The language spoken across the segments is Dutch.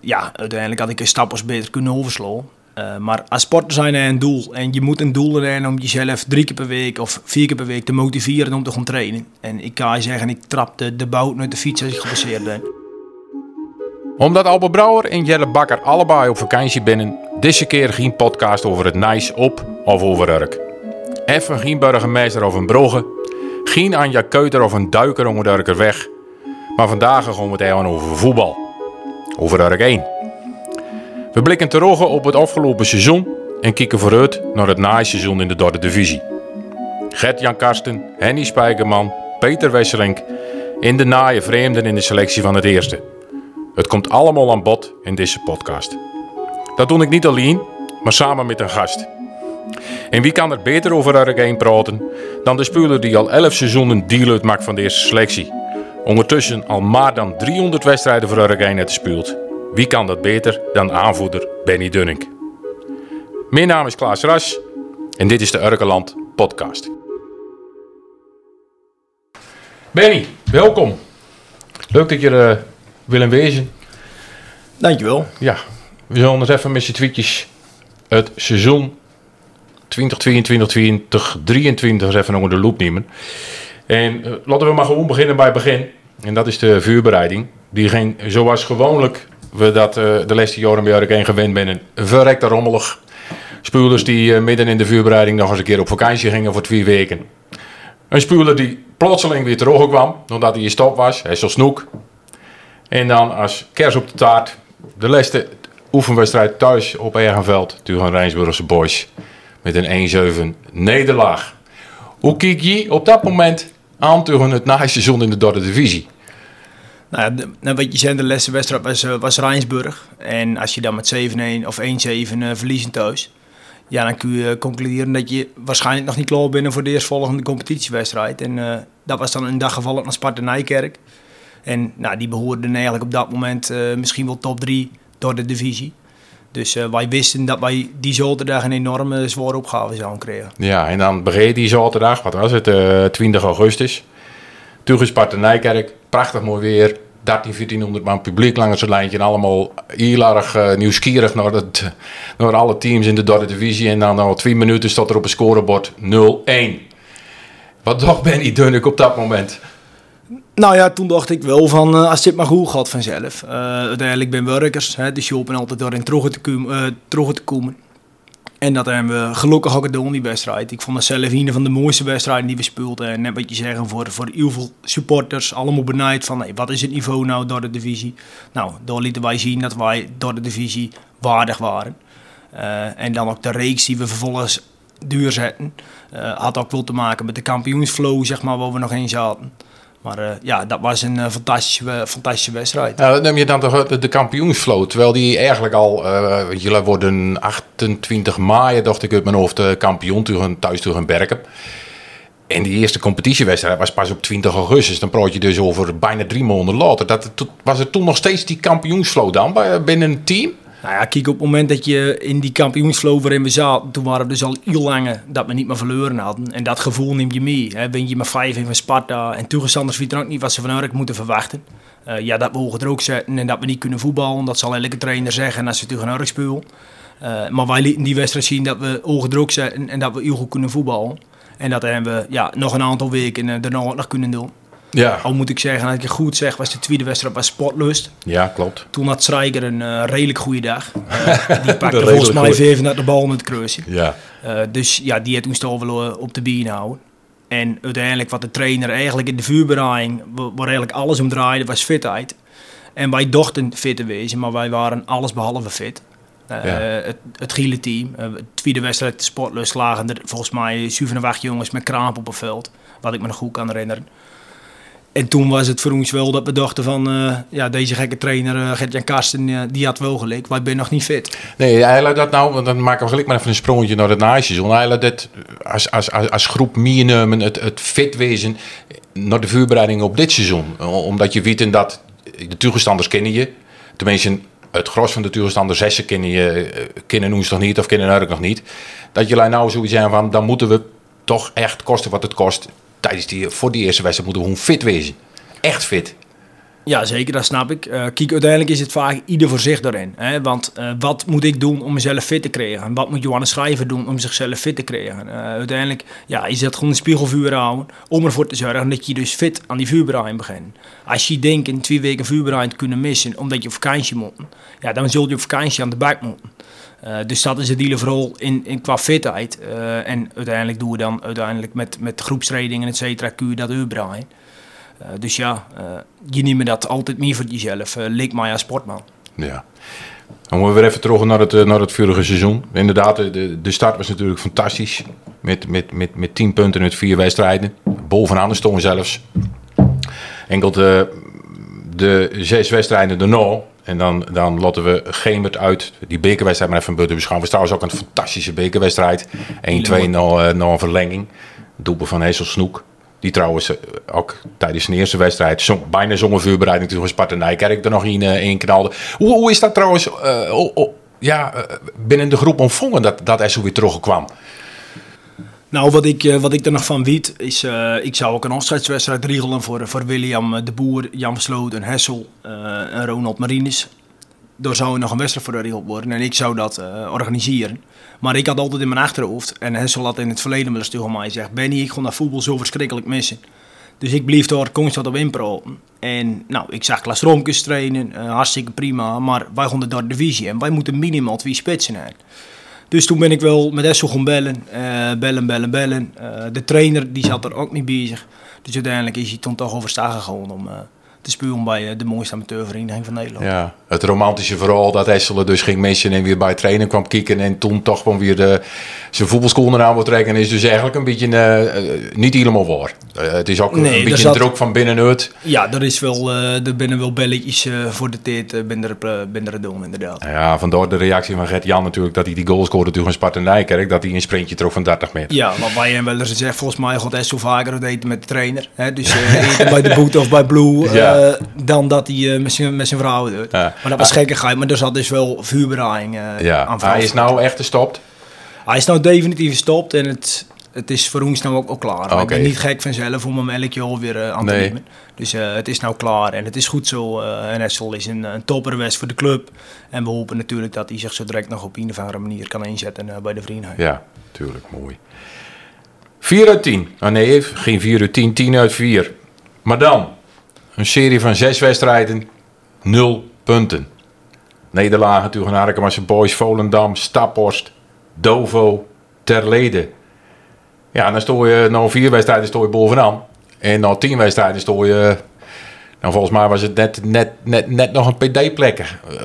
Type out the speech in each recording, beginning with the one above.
ja, uiteindelijk had ik een stap als beter kunnen overslaan. Uh, maar als sporter zijn er een doel. En je moet een doel hebben om jezelf drie keer per week of vier keer per week te motiveren om te gaan trainen. En ik kan je zeggen, ik trap de, bout naar de fiets als ik gebaseerd ben. Omdat Albert Brouwer en Jelle Bakker allebei op vakantie binnen, deze keer geen podcast over het nice op of over Urk. Even geen burgemeester of een broge, geen Anja Keuter of een duiker om de Urker weg. Maar vandaag gaan we het even over voetbal. Over Urk 1. We blikken terug op het afgelopen seizoen en kijken vooruit naar het seizoen in de derde divisie. Gert-Jan Karsten, Henny Spijkerman, Peter Wesselink in de naaie vreemden in de selectie van het eerste. Het komt allemaal aan bod in deze podcast. Dat doe ik niet alleen, maar samen met een gast. En wie kan er beter over Ark praten dan de speler die al 11 seizoenen deel uitmaakt van deze selectie? Ondertussen al maar dan 300 wedstrijden voor heeft gespeeld. Wie kan dat beter dan aanvoerder Benny Dunning? Mijn naam is Klaas Ras en dit is de Urkeland podcast. Benny, welkom. Leuk dat je er uh, wil wezen. Dankjewel. Ja, we zullen eens even met je tweetjes het seizoen 2022, 2023 even onder de loep nemen. En uh, laten we maar gewoon beginnen bij het begin. En dat is de vuurbereiding. Die ging zoals gewoonlijk we dat uh, de laatste jaren bij Urk gewend zijn. Verrekte rommelig. Spulers die uh, midden in de vuurbereiding nog eens een keer op vakantie gingen voor twee weken. Een speler die plotseling weer terugkwam, omdat hij in stop was. Hij is zo snoek. En dan als kers op de taart, de laatste oefenwedstrijd thuis op Ergenveld tegen Rijnsburgse Boys. Met een 1-7 nederlaag. Hoe kijk je op dat moment aan tegen het naseizoen in de derde divisie? Nou, de, nou, wat je zei, de laatste wedstrijd was, uh, was Rijnsburg. En als je dan met 7-1 of 1-7 uh, verliezen thuis... Ja, dan kun je concluderen dat je waarschijnlijk nog niet klaar bent voor de eerstvolgende competitiewedstrijd. En uh, dat was dan in dag geval naar Sparta Nijkerk. En nou, die behoorden eigenlijk op dat moment misschien wel top 3 door de divisie. Dus uh, wij wisten dat wij die zaterdag een enorme zware opgave zouden krijgen. Ja, en dan begreep die zaterdag, wat was het, 20 augustus. Toen Sparta Nijkerk, prachtig mooi weer. 13, 1400 man publiek langs het lijntje. En allemaal heel erg uh, nieuwsgierig naar, het, naar alle teams in de derde divisie. En dan al twee minuten stond er op het scorebord 0-1. Wat dacht Benny Dunnik op dat moment? Nou ja, toen dacht ik wel van, uh, als dit maar goed gaat vanzelf. Uh, uiteindelijk ben werkers, hè, dus je hopen altijd daarin terug te, uh, terug te komen. En dat hebben we gelukkig ook gedaan, die wedstrijd. Ik vond het zelf een van de mooiste wedstrijden die we speelden. En net wat je zeggen, voor, voor heel veel supporters, allemaal benijd van wat is het niveau nou door de divisie. Nou, daar lieten wij zien dat wij door de divisie waardig waren. En dan ook de reeks die we vervolgens duur zetten, uh, had ook wel te maken met de kampioensflow, zeg maar, waar we nog in zaten. Maar uh, ja, dat was een uh, fantastische, wedstrijd. Nou, dat je dan toch de, de. Terwijl die eigenlijk al, uh, jullie worden 28 maart, dacht ik uit mijn hoofd, kampioen tegen, thuis tegen Berken. En die eerste competitiewedstrijd was pas op 20 augustus. Dan praat je dus over bijna drie maanden later. Dat, was er toen nog steeds die kampioensvloot dan binnen een team? Nou ja, kijk, op het moment dat je in die kampioensflow waarin we zaten, toen waren we dus al heel lang dat we niet meer verloren hadden. En dat gevoel neem je mee. Hè. Ben je met vijf in van Sparta en toegestanders weten ook niet wat ze van Urk moeten verwachten. Uh, ja, dat we hoog druk zetten en dat we niet kunnen voetballen, dat zal elke trainer zeggen als ze tegen Urk spelen. Uh, maar wij lieten die wedstrijd zien dat we hoog druk zetten en dat we heel goed kunnen voetballen. En dat hebben we ja, nog een aantal weken uh, daarna nog kunnen doen. Ja. Al moet ik zeggen, als ik het goed zeg, was de tweede wedstrijd bij Sportlust. Ja, klopt. Toen had Strijker een uh, redelijk goede dag. Uh, die pakte volgens mij even naar de bal met het kruisje. Ja. Uh, dus ja, die had toen wel op de been houden. En uiteindelijk wat de trainer eigenlijk in de vuurbereiding, waar eigenlijk alles om draaide, was fitheid. En wij dachten fit te wezen, maar wij waren alles behalve fit. Uh, ja. Het, het gele team. Uh, tweede wedstrijd sportlust lagen er volgens mij 7 of 8 jongens met kramp op het veld. Wat ik me nog goed kan herinneren. En toen was het voor ons wel dat we dachten van... Uh, ja, deze gekke trainer uh, Gert-Jan Karsten, uh, die had wel gelijk. Wij ben nog niet fit. Nee, hij laat dat nou... Want dan maken we gelijk maar even een sprongetje naar het naseizoen. Hij laat dat als, als, als, groep meenemen, het, het fit wezen... naar de vuurbereiding op dit seizoen. Omdat je weet dat de tegenstanders kennen je. Tenminste, het gros van de tegenstanders, zessen kennen je... kennen ons nog niet of kennen Urk nog niet. Dat jullie nou zoiets zijn van... dan moeten we toch echt kosten wat het kost tijdens die, voor die eerste wedstrijd moeten we gewoon fit wezen. Echt fit. Ja, zeker, dat snap ik. Uh, kijk, uiteindelijk is het vaak ieder voor zich daarin. Hè? Want uh, wat moet ik doen om mezelf fit te krijgen? Wat moet Johannes Schrijver doen om zichzelf fit te krijgen? Uh, uiteindelijk ja, is dat gewoon een spiegelvuur houden om ervoor te zorgen dat je dus fit aan die vuurbereiding begint. Als je denkt in twee weken vuurbereiding te kunnen missen omdat je op vakantie moet, ja, dan zul je op vakantie aan de bak moeten. Uh, dus dat is hele vooral in, in qua fitheid. Uh, en uiteindelijk doen we dan uiteindelijk met, met groepstrainingen, et cetera, kun je dat uitbreiden. Uh, dus ja, je neemt dat altijd meer voor jezelf. leek mij als sportman. Ja. Dan we weer even terug naar het, naar het vorige seizoen. Inderdaad, de, de start was natuurlijk fantastisch. Met, met, met, met tien punten uit vier wedstrijden. Bovenaan de stonden zelfs. Enkel de, de zes wedstrijden erna en dan, dan laten we Gemert uit. Die bekerwedstrijd maar even buiten beschouwen. Was trouwens ook een fantastische bekerwedstrijd. 1-2 na, na een verlenging. Doelpunt van Hessel Snoek. Die trouwens ook tijdens de eerste wedstrijd zong, bijna zonder vuurbereiding toen Sparta Nijkerk er nog in, uh, in knalde. Hoe, hoe is dat trouwens uh, oh, oh, ja, uh, binnen de groep ontvangen dat, dat hij zo weer terugkwam? Nou, wat ik, wat ik er nog van weet, is ik zou ook een afscheidswedstrijd regelen voor, voor William de Boer, Jan Sloot en Hessel en Ronald Marines. Daar zou nog een wedstrijd voor geregeld worden en ik zou dat organiseren. Maar ik had altijd in mijn achterhoofd, en Hessel had in het verleden wel eens tegen mij gezegd: Benny, ik kon dat voetbal zo verschrikkelijk missen. Dus ik bleef daar constant op inpraten. En nou, ik zag Klaas Romkes trainen, uh, hartstikke prima. Maar wij gaan daar divisie en wij moeten minimaal twee spitsen hebben. Dus toen ben ik wel met Hessel gaan bellen, uh, bellen, bellen, bellen. Uh, de trainer die zat er ook niet bezig. Dus uiteindelijk is hij toen toch overstagen gegaan om te spuwen bij de mooiste amateurvereniging van Nederland. Ja, het romantische verhaal dat Hessel dus ging missen en weer bij trainen kwam kijken en toen toch gewoon weer de, zijn voetbalschool eraan wil trekken is dus eigenlijk een beetje uh, niet helemaal waar. Uh, het is ook nee, een beetje zat, druk van binnenuit. Ja, er is wel, uh, er binnen wel belletjes voor de tijd binnen, binnen de doen inderdaad. Ja, vandaar de reactie van Gert Jan natuurlijk dat hij die goal scoorde van Sparta Nijkerk, dat hij een sprintje trok van 30 meter. Ja, maar wij hebben wel eens gezegd, volgens mij gaat Hessel vaker eten met de trainer. Hè? Dus bij de boot of bij Blue, ja. Dan dat hij met zijn, met zijn vrouw doet. Ja. Maar dat was gekkigheid, maar er zat dus wel vuurbereiding ja. aan Hij is nou echt gestopt? Hij is nou definitief gestopt en het, het is voor ons nou ook, ook klaar. Okay. Ik ben niet gek vanzelf om hem elk jaar weer uh, aan te nee. nemen. Dus uh, het is nou klaar en het is goed zo. Uh, en Essel is een, een topperwest voor de club. En we hopen natuurlijk dat hij zich zo direct nog op een of andere manier kan inzetten bij de vrienden. Ja, tuurlijk, mooi. 4 uit 10. Oh nee, geen 4 uit 10, 10 uit 4. Maar dan, een serie van zes wedstrijden, 0 punten. Nederlagen tegen Arkemasse Boys, Volendam, Staphorst, Dovo, Terlede. Ja, dan stoor je na vier wedstrijden stoor je bovenaan. En na tien wedstrijden stoor je... Nou, volgens mij was het net, net, net, net nog een PD-plek. Uh,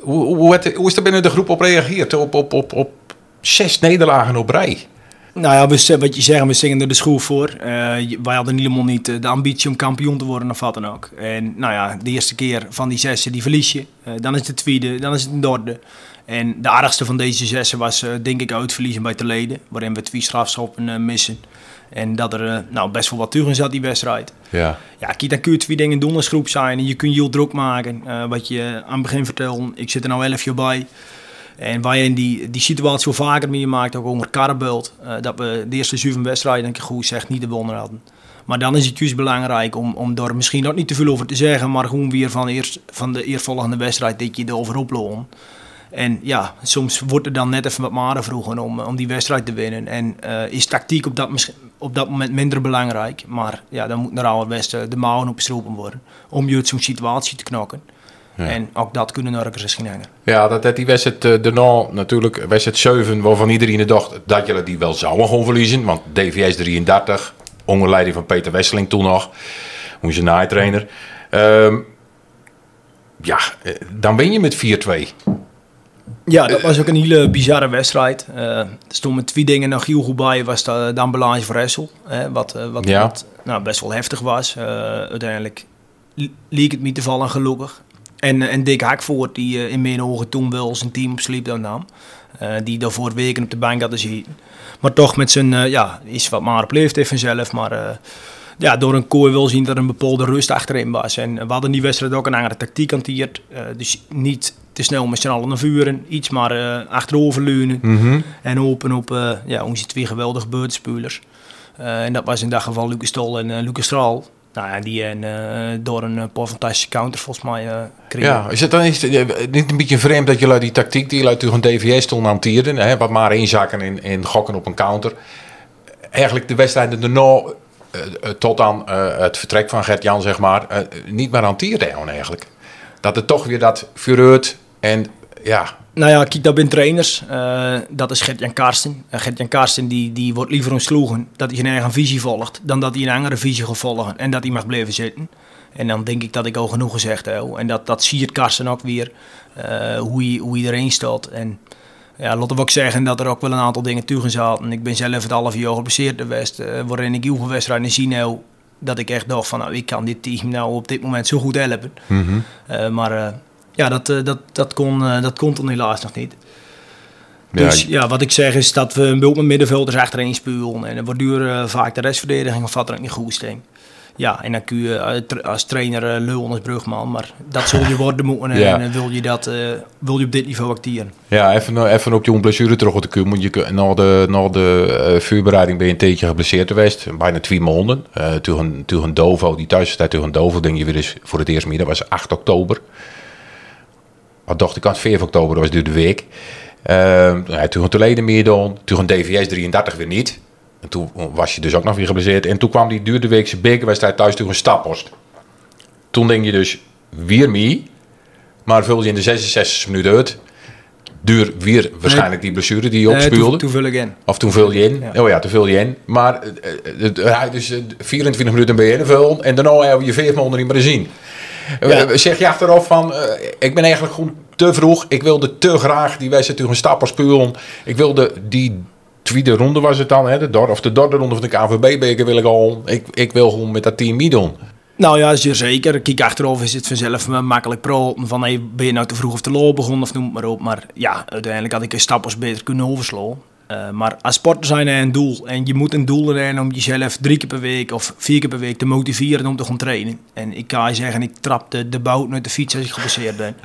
hoe, hoe, hoe, is er binnen de groep op reageerd? Op, op, op, op zes nederlagen op rij? Nou ja, we, wat je zegt, we zingen er de school voor. Uh, wij hadden helemaal niet de ambitie om kampioen te worden of wat dan ook. En nou ja, de eerste keer van die zes die verlies je. Uh, dan is het de tweede, dan is het een derde. En de aardigste van deze zessen was uh, denk ik uitverliezen bij Teleden. Waarin we twee strafschoppen missen. En dat er nou, best wel wat in zat die wedstrijd. Ja. Ja, kijk, dan kun je twee dingen doen als groep zijn. En je kunt je heel druk maken. wat je aan het begin vertelde, ik zit er nou elf jaar bij. En je in die, die situatie wel vaker meemaakt, ook onder Karabelt, uh, dat we de eerste zeven wedstrijden, denk ik goed zeg, niet de gewonnen hadden. Maar dan is het juist belangrijk om, om daar misschien ook niet te veel over te zeggen, maar gewoon weer van, eerst, van de eerstvolgende wedstrijd dat je erover oploont. En ja, soms wordt er dan net even wat maren vroegen om, om die wedstrijd te winnen. En uh, is tactiek op dat, op dat moment minder belangrijk. Maar ja, dan moet naar allerbeste de mouwen opgestropen worden om je uit zo'n situatie te knokken. En ook dat kunnen Norkers eens gaan Ja, dat, dat die wedstrijd uh, daarna natuurlijk wedstrijd 7, waarvan iedereen dacht dat jullie die wel zouden gaan verliezen. Want DVS 33, onder leiding van Peter Wesseling toen nog, onze naaitrainer. Um, ja, eh, dan ben je met 4-2. Ja, dat was ook een hele bizarre wedstrijd. Uh, er stonden twee dingen nog heel goed bij. Was de, de ambulance voor Ressel. wat, uh, wat, ja. wat nou, best wel heftig was. Uh, uiteindelijk leek het niet te vallen, gelukkig. En, en Dick Hakvoort, die uh, in mijn ogen toen wel zijn team op sleepdown nam. Uh, die daarvoor weken op de bank hadden zitten. Maar toch met zijn, uh, ja, is wat maar op leeftijd vanzelf. Maar ja, door een kooi wil zien dat er een bepaalde rust achterin was. En we hadden die wedstrijd ook een andere tactiek hanteerd. dus niet te snel met z'n allen naar vuren. Iets maar achterover leunen. Mm -hmm. En hopen op ja, onze twee geweldige buitenspelers. en dat was in dat geval Lucas Stol en Lucas Straal. Nou die en, eh, door een uh, counter volgens mij uh. Ja, is het dan het, niet een beetje vreemd dat jullie die tactiek die jullie een DVS toen hanteerden, hè, wat maar inzakken in, in gokken op een counter, eigenlijk de wedstrijden erna tot aan het vertrek van Gert-Jan, zeg maar, niet meer eigenlijk. Dat het toch weer dat vuuruit en ja, nou ja, kijk, dat ben trainers. Uh, dat is Gert-Jan Karsten. Uh, Gert-Jan Karsten die, die wordt liever ontsloegen dat hij zijn eigen visie volgt, dan dat hij een andere visie gaat volgen en dat hij mag blijven zitten. En dan denk ik dat ik al genoeg gezegd heb. En dat, dat zie je Karsten ook weer, uh, hoe, hij, hoe hij erin staat. En ja, laten we ook zeggen dat er ook wel een aantal dingen tegen zaten. Ik ben zelf het half jaar geblesseerd geweest, waarin ik heel wedstrijden zie nou, dat ik echt dacht van, nou, ik kan dit team nou op dit moment zo goed helpen. Mm -hmm. maar ja, dat, uh, dat, dat, kon, uh, dat kon dan helaas nog niet. Dus ja, ja, wat ik zeg is dat we een bulp met middenvelders achterin spuwen. En dan duur vaak de restverdediging of wat er niet goed sting. Ja, en dan kun je als trainer uh, lul als brugman, maar dat zul je worden moeten. ja. En wil je, dat, uh, wil je op dit niveau acteren. Ja, even, even op je blessure terug te komen. Je, na de, na de uh, vuurbereiding ben je een tijdje geblesseerd geweest, bijna twee maanden. toen, toen een Dovo, die thuiswedstrijd tegen Dovo, denk je weer eens voor het eerst meer, dat was 8 oktober. Wat dacht ik aan 4 oktober, dat was de week. Uh, toen een leden meer dan, toen een DVS 33 weer niet. En toen was je dus ook nog weer geblesseerd. En toen kwam die duurde weekse bekerwedstrijd thuis tegen een Staphorst. Toen denk je dus weer mee. Maar vul je in de 66 minuten uit. Duur weer waarschijnlijk die blessure die je opspeelde. toen, vul ik in. Of toen vul je in. Oh ja, toen vul je in. Maar uh, dus 24 minuten ben je invullen. En daarna heb je vijf maanden niet meer zien. Ja. Zeg je achteraf van, uh, ik ben eigenlijk gewoon te vroeg. Ik wilde te graag die wedstrijd tegen Stapper spelen. Ik wilde die tweede ronde was het dan, hè, de dor, of de derde ronde van de KVB-beker wil ik al. Ik, ik wil gewoon met dat team meedoen. Nou ja, zeer zeker. Kijk achteraf is het vanzelf makkelijk pro van hey, ben je nou te vroeg of te laat begonnen of noem het maar op. Maar ja, uiteindelijk had ik een stappers beter kunnen overslaan. Uh, maar als sporter zijn er een doel. En je moet een doel erin om jezelf drie keer per week of vier keer per week te motiveren om te gaan trainen. En ik kan je zeggen, ik trap de, de bout uit de fiets als ik geblesseerd ben.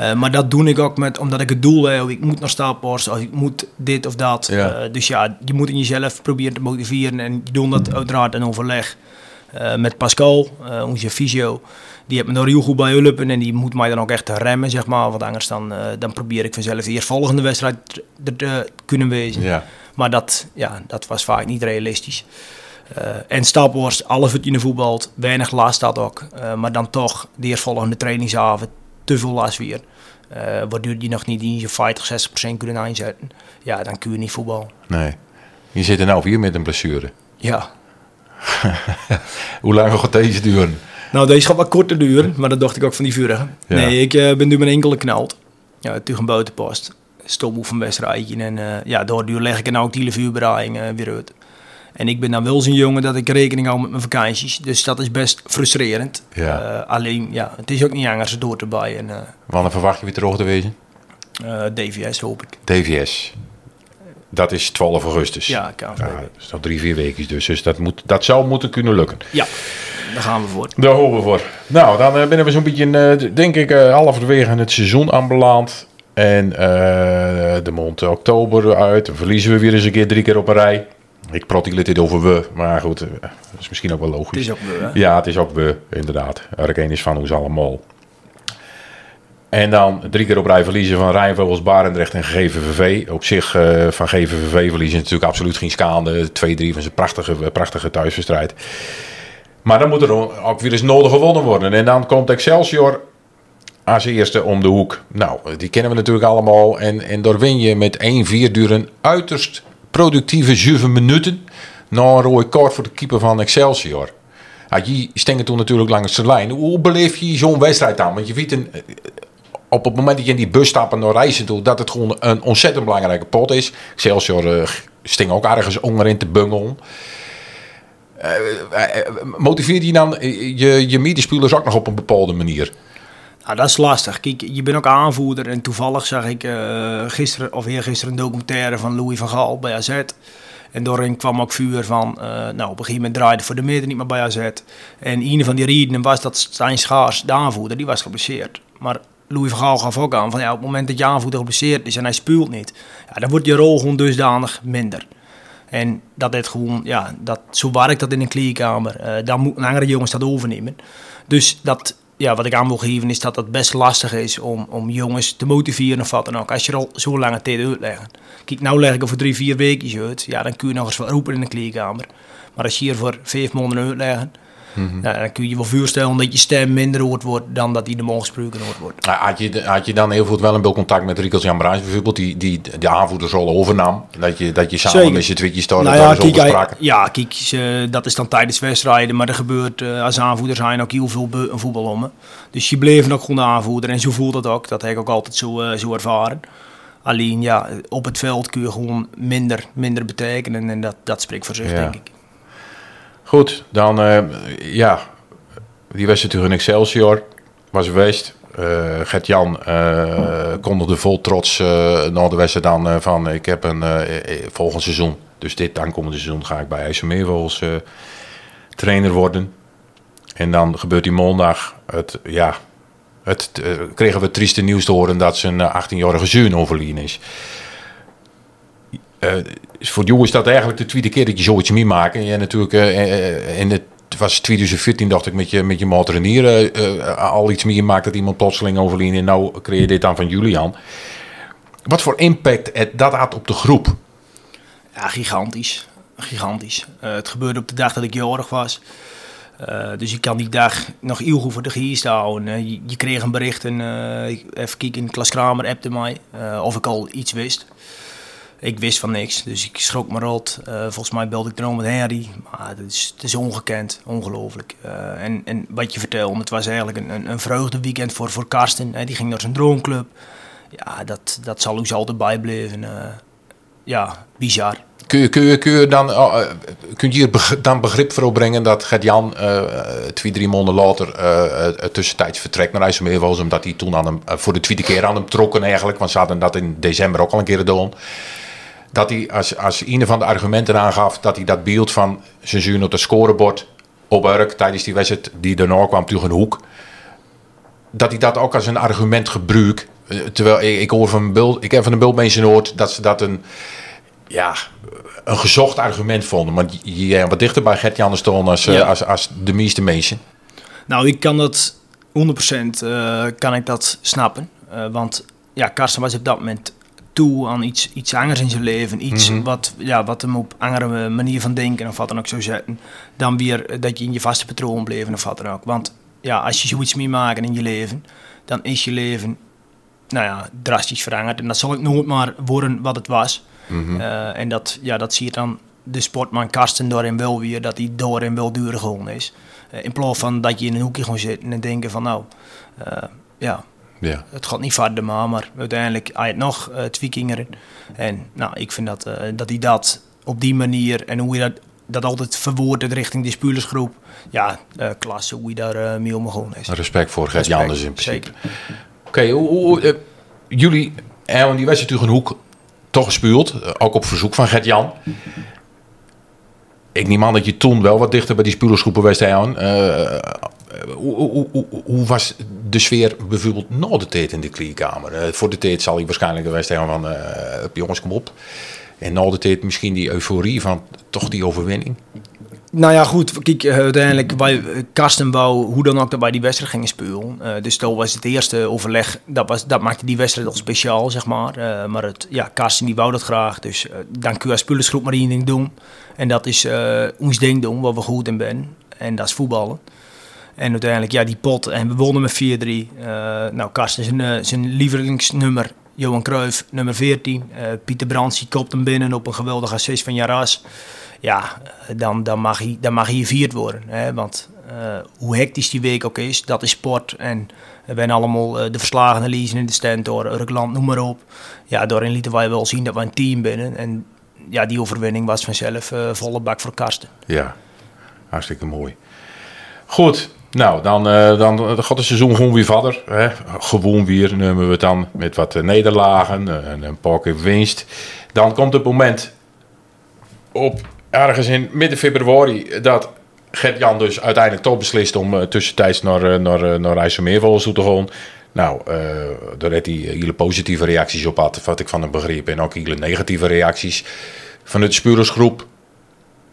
Uh, maar dat doe ik ook met, omdat ik het doel heb. Ik moet naar stapels, of ik moet dit of dat. Ja. Uh, dus ja, je moet in jezelf proberen te motiveren. En je doet dat uiteraard in overleg met Pascal, onze fysio die heeft me daar heel goed bij hulpen en die moet mij dan ook echt remmen, zeg maar. Want anders dan, uh, dan probeer ik vanzelf de volgende wedstrijd te, te kunnen wezen. Ja. Maar dat, ja, dat was vaak niet realistisch. Uh, en Staphorst, alles wat je voetbalt, weinig last had ook. Uh, maar dan toch, de eerstvolgende trainingsavond, te veel last weer. Uh, waardoor je nog niet in je 50, 60% kunnen inzetten. Ja, dan kun je niet voetballen. Nee. Je zit er nou weer met een blessure. Ja. Hoe lang gaat deze duren? Nou, deze gaat wat korter duren, maar dat dacht ik ook van die vorige. Nee, ik uh, ben nu mijn enkel geknald. Ja, tegen een buitenpost. Stopmoe van wedstrijdje. En uh, ja, daardoor leg ik er nou ook die hele vuurbereiding uh, weer uit. En ik ben dan wel zo'n jongen dat ik rekening hou met mijn vakanties. Dus dat is best frustrerend. Ja. alleen, ja, het is ook niet anders door te bij. En, Wanneer verwacht je weer terug te wezen? DVS hoop ik. DVS. Dat is 12 augustus. Ja, kan. Ja, dat is nog drie, vier weken dus. Dus dat, moet, dat zou moeten kunnen lukken. Ja. Daar gaan we voor. Daar horen we voor. Nou, dan uh, ben we zo'n beetje, uh, denk ik, uh, halverwege het seizoen aanbeland. En de mond oktober uit. Dan verliezen we weer eens een keer drie keer op een rij. Ik die dit over we, maar goed, dat is misschien ook wel logisch. Het is ook we, hè? Ja, het is ook we, inderdaad. Arkeen is van ons allemaal. En dan drie keer op rij verliezen van Rijnvogels, Barendrecht en GVVV. Op zich uh, van GVVV verliezen natuurlijk absoluut geen skaande. 2-3 van zijn prachtige, prachtige thuiswedstrijd. Maar dan moet er ook weer eens nodig gewonnen worden. En dan komt Excelsior als eerste om de hoek. Nou, die kennen we natuurlijk allemaal. En, en daar win je met 1-4 duren uiterst productieve 7 minuten. Na een rode kaart voor de keeper van Excelsior. Die stingen toen natuurlijk langs de lijn. Hoe beleef je zo'n wedstrijd aan? Want je weet een, op het moment dat je in die bus stapt en naar reizen toe, dat het gewoon een ontzettend belangrijke pot is. Excelsior uh, sting ook ergens onderin te bungelen. Uh, motiveert je dan je, je medespelers ook nog op een bepaalde manier? Nou, dat is lastig. Kijk, je bent ook aanvoerder en toevallig zag ik gisteren of eergisteren een documentaire van Louis van Gaal bij AZ. En daarin kwam ook vuur van, nou op een gegeven moment draaide voor de midden niet meer bij AZ. En een van die redenen was dat Stijn Schaars, de aanvoerder, die was geblesseerd. Maar Louis van Gaal gaf ook aan van ja, op het moment dat je aanvoerder geblesseerd is en hij speelt niet, ja, dan wordt je rol gewoon dusdanig minder. En dat het gewoon, ja, dat, zo werkt dat in een kleedkamer. Uh, dan moeten andere jongens dat overnemen. Dus dat, ja, wat ik aan wil geven is dat het best lastig is om, om jongens te motiveren of wat dan ook. Als je er al zo lange tijd uitleggen. Kijk, nou leg ik er voor drie, vier weken uit. Ja, dan kun je nog eens wat roepen in de kleedkamer. Maar als je hier voor vijf maanden uitleggen, Mm dan kun je wel voorstellen dat je stem minder hoort wordt dan dat die normaal gesproken hoort wordt. Had je, had je dan heel veel wel een beeld contact met Riekels Jan Bruins bijvoorbeeld, die, die de aanvoerdersrol overnam? Dat je, dat je samen Zeker. met je tweetjes daar nou ja, kijk? Ja, kijk, dat is dan tijdens wedstrijden, maar er gebeurt uh, als aanvoerder zijn ook heel veel een voetbal om. Dus je bleef nog gewoon de aanvoerder en zo voelt dat ook. Dat heb ik ook altijd zo, uh, zo ervaren. Alleen ja, op het veld kun je gewoon minder, minder betekenen en dat, dat spreekt voor zich, denk ik. Goed, dan uh, ja, die wedstrijd tegen Excelsior was geweest. Uh, Gert-Jan uh, kondigde vol trots uh, na de van ik heb een volgend seizoen, dus dit aankomende seizoen ga ik bij IJsselmeervogels trainer worden. En dan gebeurt die maandag, het, ja, het, kregen we het trieste nieuws te horen dat zijn 18-jarige zoon overleden is. Uh, voor jou is dat eigenlijk de tweede keer dat je zoiets meemaakt. En natuurlijk uh, in het was 2014 dacht ik met je, met je motorenier al iets meegemaakt dat iemand plotseling overleden. En nou creëer je dit dan van Julian. Wat voor impact dat had op de groep? Ja, gigantisch. Gigantisch. het gebeurde op de dag dat ik jarig was. dus ik kan die dag nog heel goed voor de geest houden. je, je, kreeg een bericht en even kijken, Klas Kramer appte mij of ik al iets wist ik wist van niks, dus ik schrok me rot. Uh, volgens mij belde ik erom met Harry. Maar het is, is ongekend, ongelooflijk. Uh, en, en wat je vertelde, het was eigenlijk een, een, een vreugdeweekend voor, voor Karsten. Hè. Die ging naar zijn droomclub. Ja, dat, dat zal ons altijd bijblijven. Uh, ja, bizar. Kun je, kun je, kun je dan, uh, kun je dan begrip voor opbrengen dat Gert-Jan twee, drie maanden later tussentijds vertrekt naar IJsselmeervels, omdat hij toen aan hem, voor de tweede keer aan hem trokken eigenlijk, want ze hadden dat in december ook al een keer gedaan dat hij als, als een van de argumenten aangaf dat hij dat beeld van zijn zuur op het scorebord op Urk tijdens die wedstrijd die daarna kwam tegen een hoek, dat hij dat ook als een argument gebruikt. Eh, terwijl ik, ik hoor van een beeld, ik heb van een beeldmensen gehoord dat ze dat een, ja, een gezocht argument vonden. Maar je wat dichter bij Gert-Jan staan als, eh, als, als de meeste mensen. Nou, ik kan dat 100% uh, eh, kan ik dat snappen. Uh, want ja, Karsten was op dat moment toe aan iets, iets anders in zijn leven. Iets mhm. wat, ja, wat hem op andere manier van denken of wat dan ook zou zetten. Dan weer dat je in je vaste patroon bleef of wat dan ook. Want ja, als je zoiets meemaakt in je leven, dan is je leven nou ja, drastisch veranderd. En dat zal ik nooit maar worden wat het was. Mhm. Eh, en dat, ja, dat zie je dan de sportman Karsten daarin wel weer, dat hij daarin wel duur gewoon is. Uh, in plaats van dat je in een hoekje gewoon zit en denken van nou, uh, ja, ja. Het gaat niet verder maar, maar uiteindelijk hij het nog uh, twee kinderen. En nou, ik vind dat, uh, dat hij dat op die manier en hoe je dat, dat altijd verwoordt richting die spulersgroep. Ja, uh, klasse hoe je daar uh, mee omgegaan is. Respect voor Gert Janders in principe. Oké, okay, jullie hebben die wedstrijd natuurlijk een hoek toch gespueld. Ook op verzoek van Gert Jan ik neem aan dat je toen wel wat dichter bij die spulersgroepen was aan. Uh, hoe, hoe, was de sfeer bijvoorbeeld na de tijd in de kleedkamer? Uh, voor de tijd zal hij waarschijnlijk geweest zijn van, uh, jongens kom op. En na de tijd misschien die euforie van toch die overwinning. Nou ja, goed. Kijk, uiteindelijk, bij Karsten wou hoe dan ook dat wij die wedstrijd gingen spelen. Dus dat was het eerste overleg. Dat, was, dat maakte die wedstrijd al speciaal, zeg maar. Maar het, ja, Karsten die wou dat graag. Dus dan kun je als maar één ding doen. En dat is ons ding doen, waar we goed in zijn. En dat is voetballen. En uiteindelijk, ja, die pot. En we wonnen met 4-3. nou, Karsten zijn, zijn lievelingsnummer. Johan Cruijff, nummer 14. Pieter Brands, kopt hem binnen op een geweldig assist van Jaras ja, dan, dan, mag hij, dan mag hij gevierd worden. Hè? Want uh, hoe hectisch die week ook is, dat is sport. En we zijn allemaal uh, de verslagen lezen in de stand door Urkland, noem maar op. Ja, daarin lieten wij wel zien dat we een team binnen. En ja, die overwinning was vanzelf uh, volle bak voor Karsten. Ja, hartstikke mooi. Goed, nou, dan, uh, dan gaat het seizoen gewoon weer verder. Hè? Gewoon weer nemen we het dan met wat nederlagen en een paar keer winst. Dan komt het moment op ergens in midden februari dat Gert-Jan dus uiteindelijk toch beslist om uh, tussentijds naar, uh, naar, uh, naar IJsselmeervogels toe te gaan. Nou, daar heeft hij hele positieve reacties op had, wat ik van hem begreep. En ook hele negatieve reacties. vanuit de spulersgroep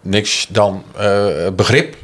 niks dan eh, begrip?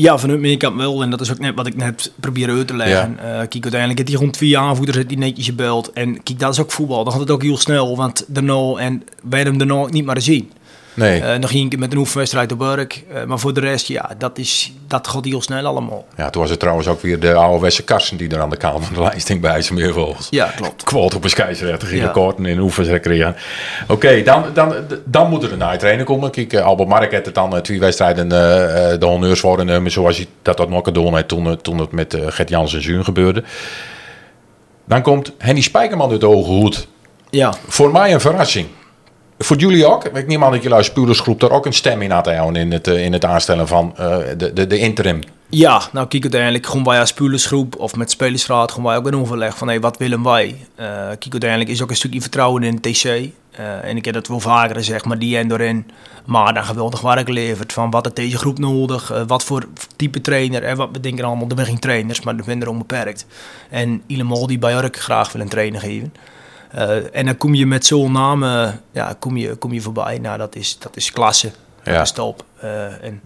Ja, vanuit mijn kant wel. En dat is ook net wat ik net probeer uit te leggen. Ja. kijk, uiteindelijk heeft hij rond twee aanvoerders die netjes gebeld. En kijk, dat is ook voetbal. Dan gaat het ook heel snel. Want daarna, en wij hem daarna niet meer zien. Nee. Uh, ging ik met een oefenwedstrijd op werk. Uh, maar voor de rest, ja, dat, is, dat gaat heel snel allemaal. Ja, toen was het trouwens ook weer de oude Karsen die er aan de kant van de lijsting bij meer volgens. Ja, klopt. Quote op een scheidsrechter, ging ja. korten in oefenwedstrijden. Oké, okay, dan, dan, dan moet er een naaitrainer komen. Kijk, uh, Albert Mark heeft het dan twee wedstrijden de honneurs worden. zoals hij dat dat nog gedaan heeft toen, toen het met Gert Jans en Zuun gebeurde. Dan komt Henny Spijkerman uit de Hoge Hoed. Ja. Voor mij een verrassing. Voor jullie ook? Ik neem aan dat jullie als daar ook een stem in had in het, in het aanstellen van uh, de, de, de interim. Ja, nou kijk uiteindelijk gewoon wij als spulersgroep of met spelersraad gewoon wij ook een overleg van hey, wat willen wij. Uh, kijk uiteindelijk is ook een stukje vertrouwen in het TC. Uh, en ik heb dat wel vaker gezegd, maar die en doorin. Maar dan geweldig werk geleverd van wat heeft deze groep nodig, wat voor type trainer. En wat we denken allemaal, de trainers, maar de vinden onbeperkt. En Ilemol die bij Urk graag wil een trainer geven. Uh, en dan kom je met zo'n namen, ja, kom je, kom je voorbij. Nou, dat is, dat is klasse. Dat Ja. is top. Uh, en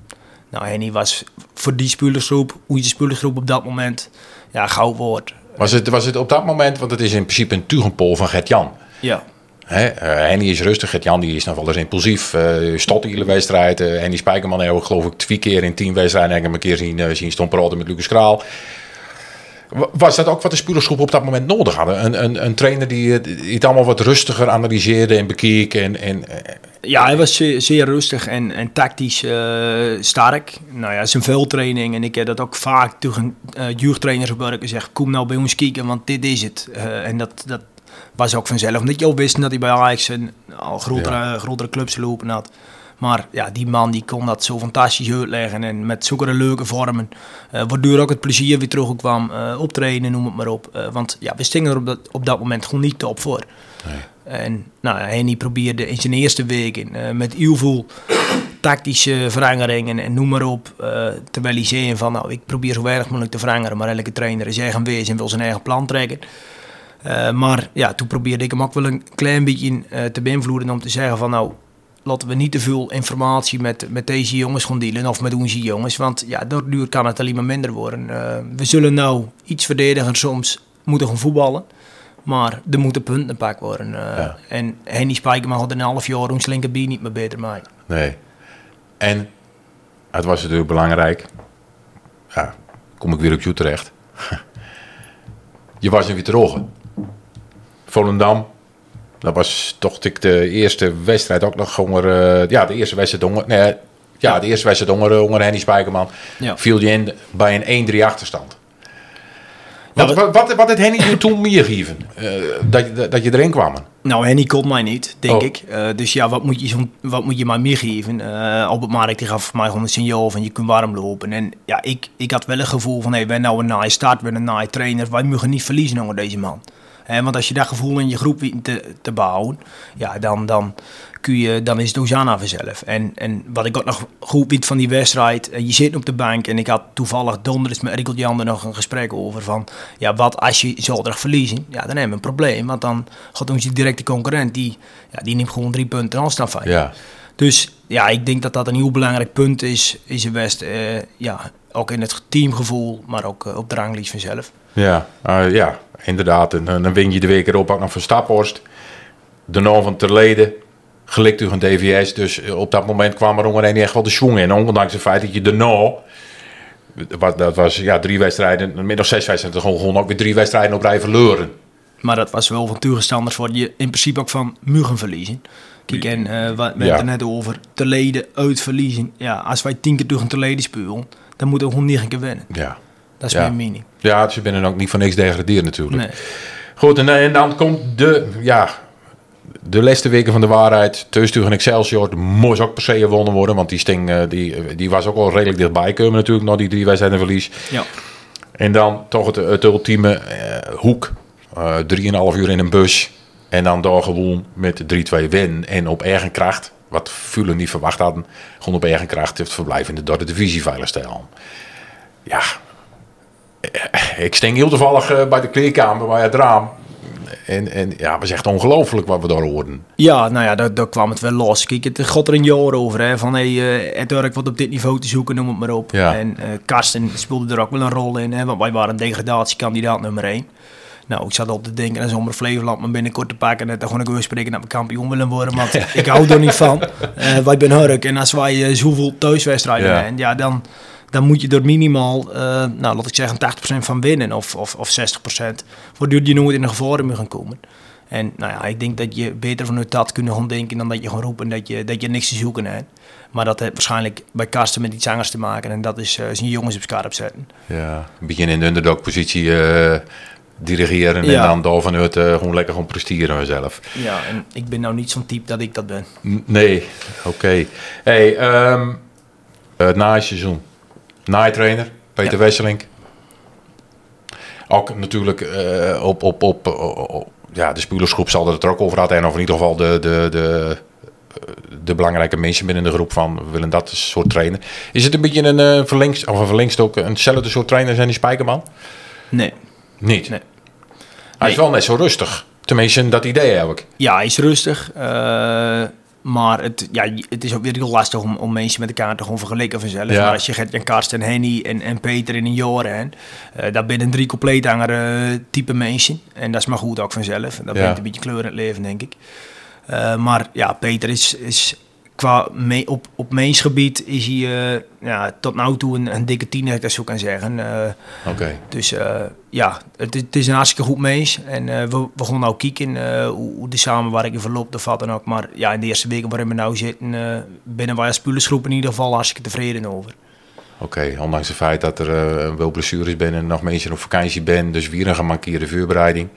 nou, Henny was voor die spulersgroep, hoe je de spulersgroep op dat moment, ja, goud woord. Was het, was het op dat moment, want het is in principe een tugenpol van Gert-Jan. Ja. Hè, uh, Henny is rustig, Gert-Jan die is nog wel eens impulsief. Uh, stot hele wedstrijd. Uh, Henny Spijkerman heeft geloof ik twee keer in tien wedstrijden hem een keer zien, zien met Lucas Kraal. Was dat ook wat de spulersgroep op dat moment nodig hadden? Een, een, een trainer die het, die het allemaal wat rustiger analyseerde en bekeek? En, en, ja, hij was zeer, zeer rustig en, en tactisch uh, sterk. Nou ja, zijn veldtraining. En ik heb dat ook vaak tegen uh, jeugdtrainers op werk gezegd. Kom nou bij ons kijken, want dit is het. Uh, en dat, dat was ook vanzelf. Omdat je al wist dat hij bij Ajax een al grotere, ja. grotere clubs lopen had. Maar ja, die man die kon dat zo fantastisch uitleggen en met zulke leuke vormen. Uh, waardoor ook het plezier weer terugkwam. Uh, optreden, noem het maar op. Uh, want ja, we stingen er op dat, op dat moment gewoon niet top voor. Nee. En nou, Henny probeerde in zijn eerste weken met heel tactische veranderingen en noem maar op. terwijl hij zei van nou, ik probeer zo weinig mogelijk te veranderen. Maar elke trainer is eigen wezen en wil zijn eigen plan trekken. maar ja, toen probeerde ik hem ook wel een klein beetje te beïnvloeden om te zeggen van nou laten we niet te veel informatie met, met deze jongens gaan dealen of met onze jongens. Want ja, daardoor kan het alleen maar minder worden. Uh, we zullen nou iets verdedigen soms moeten gaan voetballen. Maar er moeten punten gepakt worden. Uh, ja. En Henny Spijkerman had een half jaar ons linkerbeen niet meer beter maken. Nee. En het was natuurlijk belangrijk. Ja, kom ik weer op jou terecht. Je was in Witterogen. Volendam, dat was toch de eerste wedstrijd ook nog uh, ja, de eerste wedstrijd onder, nee, ja, de eerste wedstrijd onder, onder Henny Spijkerman. Ja. Viel je in bij een 1-3 achterstand. Wat, wat, wat, wat had Henny je toen meer gegeven? Uh, dat, dat, je erin kwam? Nou, Henny kon mij niet, denk Oh. ik. Uh, dus ja, wat moet je, wat moet je mij meer geven? Uh, Albert Mark die gaf mij gewoon een signaal van je kunt warm lopen. En ja, ik, ik had wel een gevoel van, hey, wij nou een naai start, we een naai trainer. Wij mogen niet verliezen onder deze man. Want als je dat gevoel in je groep weet te, te bouwen, ja, dan, dan, kun je, dan is het Hosanna vanzelf. En, en wat ik ook nog goed weet van die wedstrijd, je zit op de bank en ik had toevallig donderdag met Rikkel Jan er nog een gesprek over van, ja, wat als je zondag verliezen? Ja, dan hebben we een probleem, want dan gaat onze directe concurrent, die, ja, die neemt gewoon drie punten afstand van je. Ja. Dus ja, ik denk dat dat een heel belangrijk punt is, is in West, uh, ja, ook in het teamgevoel, maar ook uh, op de ranglijst vanzelf. Ja, uh, ja, inderdaad. En dan win je de week erop ook nog van Staphorst. De naam van Terleden. Gelikt u een DVS. Dus op dat moment kwam er ongeveer echt wel de schwung in. Ondanks het feit dat je de no. Dat was ja, drie wedstrijden, middag zes wedstrijden. Gewoon, gewoon ook weer drie wedstrijden op rij verloren. Maar dat was wel van tegenstanders voor je in principe ook van Mugen verliezen. Kijk, en uh, we hebben ja. het er net over. Terleden uit verliezen. Ja, als wij tien keer tegen Terleden spelen, dan we gewoon negen keer winnen. Ja. Dat is ja. mijn mening. Ja, ze binnen ook niet van niks degraderen natuurlijk. Nee. Goed, en, en, dan komt de, ja, de laatste weken van de waarheid. Teustur en Excelsior moest ook per se gewonnen worden. Want die Sting uh, die, die was ook al redelijk dichtbij komen natuurlijk. Na die drie wedstrijden verlies. Ja. En dan toch het, het ultieme uh, hoek. Uh, drieënhalf uur in een bus. En dan daar gewoon met 3-2 win. En op eigen kracht. Wat Fulen niet verwacht hadden. Gewoon op eigen kracht het verblijf in de derde divisie veilig stellen. Ja, ik sting heel toevallig uh, bij de kleerkamer bij het raam. En, en ja, was echt ongelooflijk wat we daar hoorden. Ja, nou ja, daar, daar kwam het wel los. Kijk, het gaat er een jaar over, hè. Van, hey, uh, het werk wat op dit niveau te zoeken, noem het maar op. Ja. En uh, Karsten speelde er ook wel een rol in, hè. Want wij waren degradatiekandidaat nummer 1. Nou, ik zat al te denken, als Zomer Flevoland me binnenkort te pakken... en dan gewoon ik weer spreken dat we kampioen willen worden. Want ik hou er niet van. Uh, wij ben Hurk en als wij uh, zoveel thuiswedstrijden Ja. hebben... Ja, dan, dan moet je er minimaal, uh, nou, laat ik zeggen, 80% van winnen. Of, of, of 60%. Waardoor je nooit in de gevaar moet gaan komen. En nou ja, ik denk dat je beter vanuit dat kunnen gaan denken... dan dat je gewoon roepen dat je, dat je niks te zoeken hebt. Maar dat heeft waarschijnlijk bij Karsten met iets anders te maken. En dat is uh, zijn jongens op scherp zetten. Ja, een beetje in de underdog-positie uh, dirigeren Ja. en dan daar vanuit uh, gewoon lekker gewoon presteren zelf. Ja, en ik ben nou niet zo'n type dat ik dat ben. N- Nee, oké. Hey, um, het naaiseizoen. Naaitrainer, Peter Ja. Wesselink. Ook natuurlijk uh, op, op, op, op, ja, de spelersgroep zal er het er ook over hadden. En of in ieder geval de, de, de, de belangrijke mensen binnen de groep van we willen dat soort trainen. Is het een beetje een uh, verlengst, of een verlengstok, eenzelfde soort trainer zijn die Spijkerman? Nee. Niet? Nee. Hij is wel net zo rustig. Tenminste, dat idee heb ik. Ja, hij is rustig. Uh, maar het, ja, het is ook weer heel lastig om, om mensen met elkaar te gewoon vergelijken vanzelf. Ja. Maar als je Gert-Jan Karsten, Henny en, en Peter in een jaar hebt, uh, dat binnen drie compleet andere type mensen. En dat is maar goed ook vanzelf. Dat Ja. brengt een beetje kleur in het leven, denk ik. Uh, maar ja, Peter is, is qua me, op, op mensgebied is hij uh, ja, tot nu toe een, een dikke tiener, als ik dat zo kan zeggen. Uh, Oké. Okay. Dus uh, ja, het, het, is een hartstikke goed mens. En we, we gaan nou kijken hoe, hoe de samenwerking verloopt of wat dan ook. Maar ja, in de eerste weken waarin we nou zitten, binnen wij als in ieder geval hartstikke tevreden over. Oké, okay, ondanks het feit dat er wel blessures zijn en nog mensen op vakantie ben, dus weer een gemankeerde voorbereiding.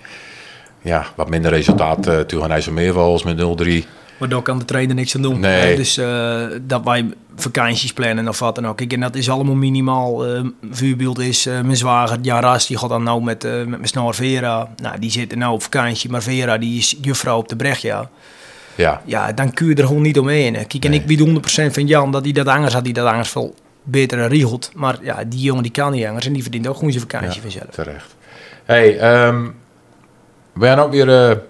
Ja, wat minder resultaat uh, toen gaan IJsselmeerwals met 0-3. Maar daar kan de trainer niks aan doen. Nee. Dus uh, dat wij vakanties plannen of wat dan ook. Kijk, en dat is allemaal minimaal. Uh, voorbeeld is, uh, mijn zwager Jan Ras, die gaat dan nou met, uh, met mijn snor Vera. Nou, die zit nou op vakantie, maar Vera die is juffrouw op de Brechtja. Ja. Ja, dan kun je er gewoon niet omheen. Kijk, en ik weet 100% van Jan dat hij dat anders had, die dat anders veel beter regelt. Maar ja, die jongen die kan niet anders en die verdient ook gewoon zijn vakantie ja, vanzelf. Terecht. Hey, um, we hebben ook weer...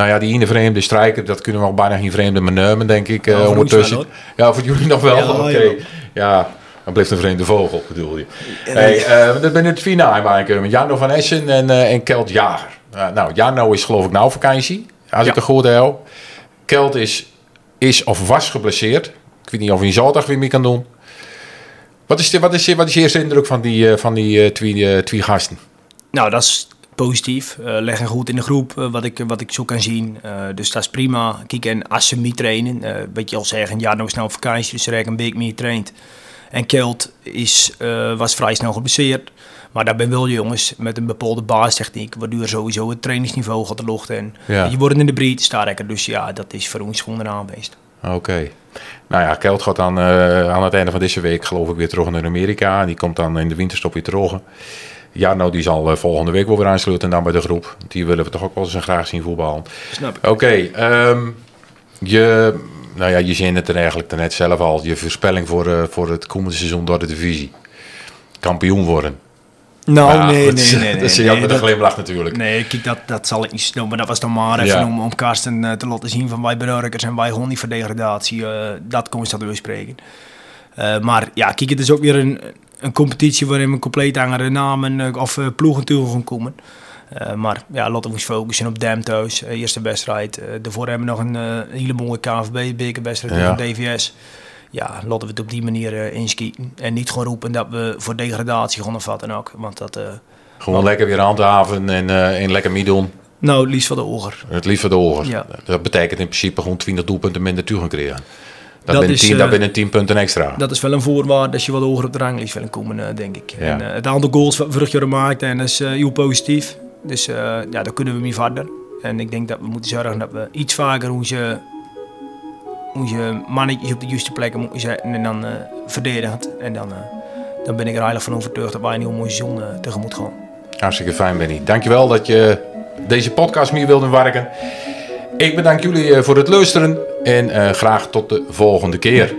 Nou ja, die ene vreemde strijker, dat kunnen we al bijna geen vreemde meer nemen, denk ik, Ja, voor ondertussen. ja, voor jullie nog wel. Ja, Oké. ja. Ja, dan blijft een vreemde vogel, bedoel je. Hey, uh, dat ben het finale maken met Jarno van Essen en, uh, en Kelt Jager. Uh, nou, Jarno is geloof ik nou vakantie, als Ja. ik het goed heb. Kelt is, is of was geblesseerd. Ik weet niet of hij zaterdag weer mee kan doen. Wat is, de, wat is, de, wat is je eerste indruk van die, uh, van die uh, twee, uh, twee gasten? Nou, dat is positief. Uh, leggen goed in de groep, uh, wat, ik, wat ik zo kan zien. Uh, dus dat is prima. Kijk, en als ze trainen, weet je al zeggen, ja, nou nou op vakantie, dus ze een week meer traint. En Kelt is, was vrij snel geblesseerd. Maar daar ben wel jongens met een bepaalde basistechniek, waardoor sowieso het trainingsniveau gaat de lucht in. Ja. Je wordt in de breedte sterker, dus ja, dat is voor ons gewoon een aanwezig. Oké. Okay. Nou ja, Kelt gaat dan uh, aan het einde van deze week geloof ik weer terug naar Amerika. En die komt dan in de winterstop weer terug. Ja, nou, die zal uh, volgende week wel weer aansluiten en dan bij de groep. Die willen we toch ook wel eens graag zien voetballen. Snap ik. Oké, okay, um, je, nou ja, je zin het er eigenlijk net zelf al. Je voorspelling voor, uh, voor het komende seizoen door de divisie. Kampioen worden. Nou, ja, nee, dat, nee, nee, nee. Dat is nee, nee, met dat, een glimlach natuurlijk. Nee, kijk, dat, dat zal ik niet snel, maar dat was dan maar even Ja. om, om Karsten uh, te laten zien van wij benurkers en wij gewoon niet voor degradatie. Uh, dat constant uitspreken. Uh, maar ja, kijk, het is ook weer een, een competitie waarin we compleet andere namen uh, of uh, ploegen toe gaan komen. Uh, maar ja, laten we ons focussen op Dam thuis. Uh, eerste wedstrijd. Uh, daarvoor hebben we nog een, hele mooie KVB-bekerwedstrijd Ja. tegen DVS. Ja, laten we het op die manier inschieten. En niet gewoon roepen dat we voor degradatie gaan of wat dan ook. Want dat... Gewoon lekker weer handhaven en, en lekker meedoen. nou, het liefst van de oger. Het liefst van de ogen. Ja. Dat betekent in principe gewoon 20 doelpunten minder toe gaan krijgen. Dat, Dat ben is, 10, eh, dat binnen 10 punten extra. Dat is wel een voorwaarde als je wat hoger op de ranglijst wil komen, uh, denk ik. Ja. En, uh, het aantal goals wat vorig jaar maakten, en dat is heel positief. Dus ja, daar kunnen we mee verder. En ik denk dat we moeten zorgen dat we iets vaker onze, onze mannetjes op de juiste plekken moeten zetten en dan uh, verdedigend. En dan, uh, dan ben ik er eigenlijk van overtuigd dat wij een heel mooi seizoen uh, tegemoet gaan. Hartstikke fijn, Benny. Dankjewel dat je deze podcast mee wilde werken. Ik bedank jullie eh, voor het luisteren en graag tot de volgende keer.